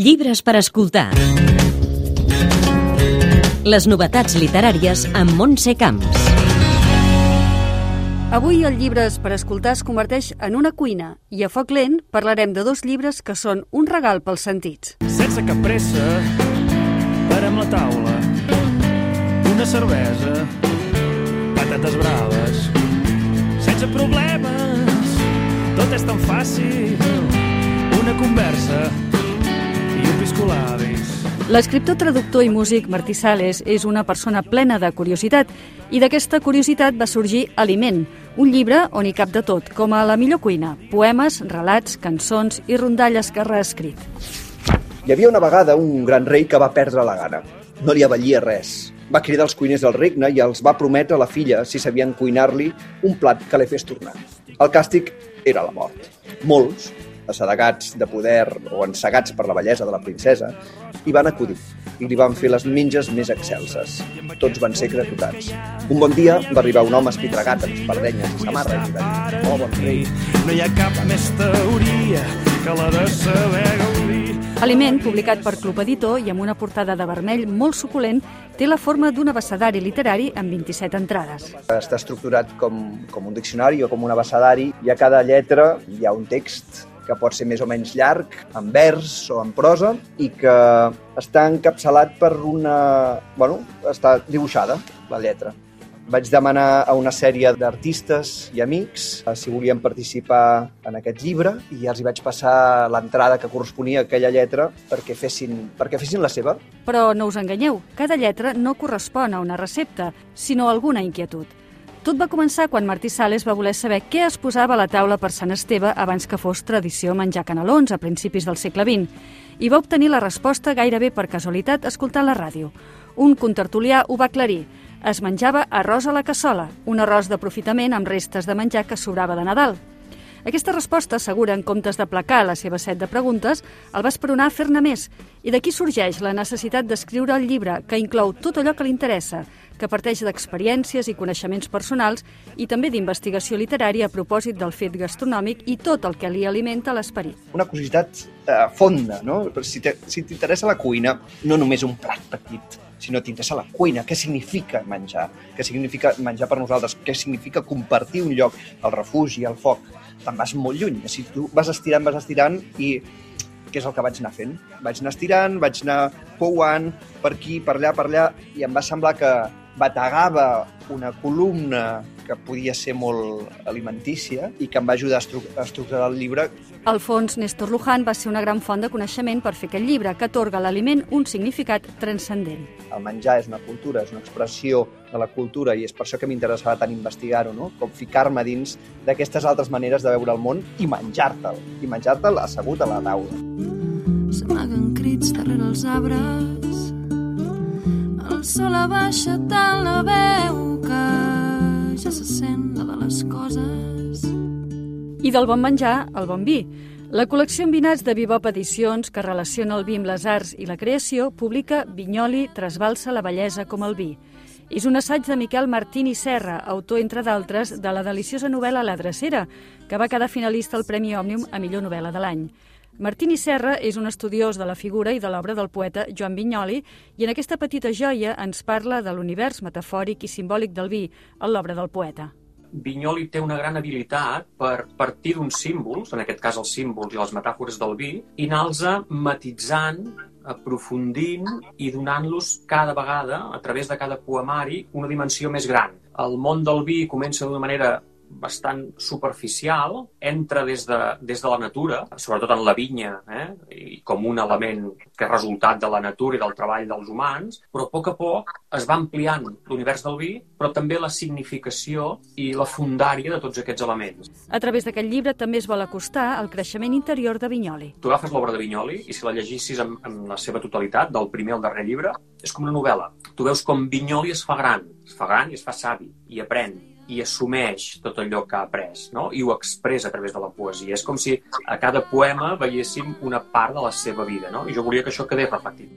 Llibres per escoltar. Les novetats literàries amb Montse Camps. Avui el Llibres per escoltar es converteix en una cuina i a foc lent parlarem de dos llibres que són un regal pels sentits. Sense cap pressa, parem la taula. Una cervesa, patates braves. Sense problemes, tot és tan fàcil. Una conversa. L'escriptor, traductor i músic Martí Sales és una persona plena de curiositat i d'aquesta curiositat va sorgir Aliment, un llibre on hi cap de tot, com a la millor cuina, poemes, relats, cançons i rondalles que ha reescrit. Hi havia una vegada un gran rei que va perdre la gana. No li avallia res. Va cridar els cuiners del regne i els va prometre a la filla si sabien cuinar-li un plat que li fes tornar. El càstig era la mort. Molts, assedegats de poder o ensegats per la bellesa de la princesa, hi van acudir i li van fer les menges més excelses. Tots van ser executats. Un bon dia va arribar un home espitregat amb espardenyes i samarra i va dir «Oh, bon rei, No hi ha cap més teoria que la de saber gaudir. Aliment, publicat per Club Editor i amb una portada de vermell molt suculent, té la forma d'un abecedari literari amb 27 entrades. Està estructurat com, com un diccionari o com un abecedari i a cada lletra hi ha un text que pot ser més o menys llarg, en vers o en prosa, i que està encapçalat per una... Bueno, està dibuixada, la lletra. Vaig demanar a una sèrie d'artistes i amics eh, si volien participar en aquest llibre i els hi vaig passar l'entrada que corresponia a aquella lletra perquè fessin, perquè fessin la seva. Però no us enganyeu, cada lletra no correspon a una recepta, sinó a alguna inquietud. Tot va començar quan Martí Sales va voler saber què es posava a la taula per Sant Esteve abans que fos tradició menjar canelons a principis del segle XX i va obtenir la resposta gairebé per casualitat escoltant la ràdio. Un contertulià ho va aclarir. Es menjava arròs a la cassola, un arròs d'aprofitament amb restes de menjar que sobrava de Nadal. Aquesta resposta, assegura, en comptes d'aplacar la seva set de preguntes, el va esperonar a fer-ne més, i d'aquí sorgeix la necessitat d'escriure el llibre, que inclou tot allò que li interessa, que parteix d'experiències i coneixements personals i també d'investigació literària a propòsit del fet gastronòmic i tot el que li alimenta l'esperit. Una curiositat eh, fonda, no? Si te- si t'interessa la cuina, no només un plat petit, sinó t'interessa la cuina, què significa menjar, què significa menjar per nosaltres, què significa compartir un lloc, el refugi, el foc, te'n vas molt lluny. Si tu vas estirant, vas estirant i què és el que vaig anar fent? Vaig anar estirant, vaig anar pouant per aquí, per allà, per allà, i em va semblar que bategava una columna que podia ser molt alimentícia i que em va ajudar a, estru a estructurar el llibre Alfons Néstor Luján va ser una gran font de coneixement per fer aquest llibre, que atorga a l'aliment un significat transcendent. el menjar és una cultura, és una expressió de la cultura i és per això que m'interessava tant investigar-ho, no? com ficar-me dins d'aquestes altres maneres de veure el món i menjar-te'l, i menjar-te'l assegut a la taula. S'amaguen crits darrere els arbres. El sol abaixa tant la veu que ja se sent la de les coses. I del bon menjar, el bon vi. La col·lecció en vinats de Vivop Edicions, que relaciona el vi amb les arts i la creació, publica Vinyoli trasbalsa la bellesa com el vi. És un assaig de Miquel Martini Serra, autor, entre d'altres, de la deliciosa novel·la La Drecera, que va quedar finalista al Premi Òmnium a millor novel·la de l'any. Martini Serra és un estudiós de la figura i de l'obra del poeta Joan Vinyoli i en aquesta petita joia ens parla de l'univers metafòric i simbòlic del vi en l'obra del poeta. Vinyoli té una gran habilitat per partir d'uns símbols, en aquest cas els símbols i les metàfores del vi, i anar-los matitzant, aprofundint i donant-los cada vegada, a través de cada poemari, una dimensió més gran. El món del vi comença d'una manera bastant superficial, entra des de, des de la natura, sobretot en la vinya, eh? i com un element que és resultat de la natura i del treball dels humans, però a poc a poc es va ampliant l'univers del vi, però també la significació i la fundària de tots aquests elements. A través d'aquest llibre també es vol acostar al creixement interior de Vinyoli. Tu agafes l'obra de Vinyoli i si la llegissis en, en la seva totalitat, del primer al darrer llibre, és com una novel·la. Tu veus com Vinyoli es fa gran, es fa gran i es fa savi, i aprèn, i assumeix tot allò que ha après, no? i ho expressa a través de la poesia. És com si a cada poema veiéssim una part de la seva vida, no? i jo volia que això quedés reflectit.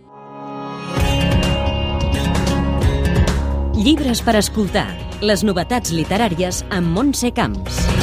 Llibres per escoltar. Les novetats literàries amb Montse Camps.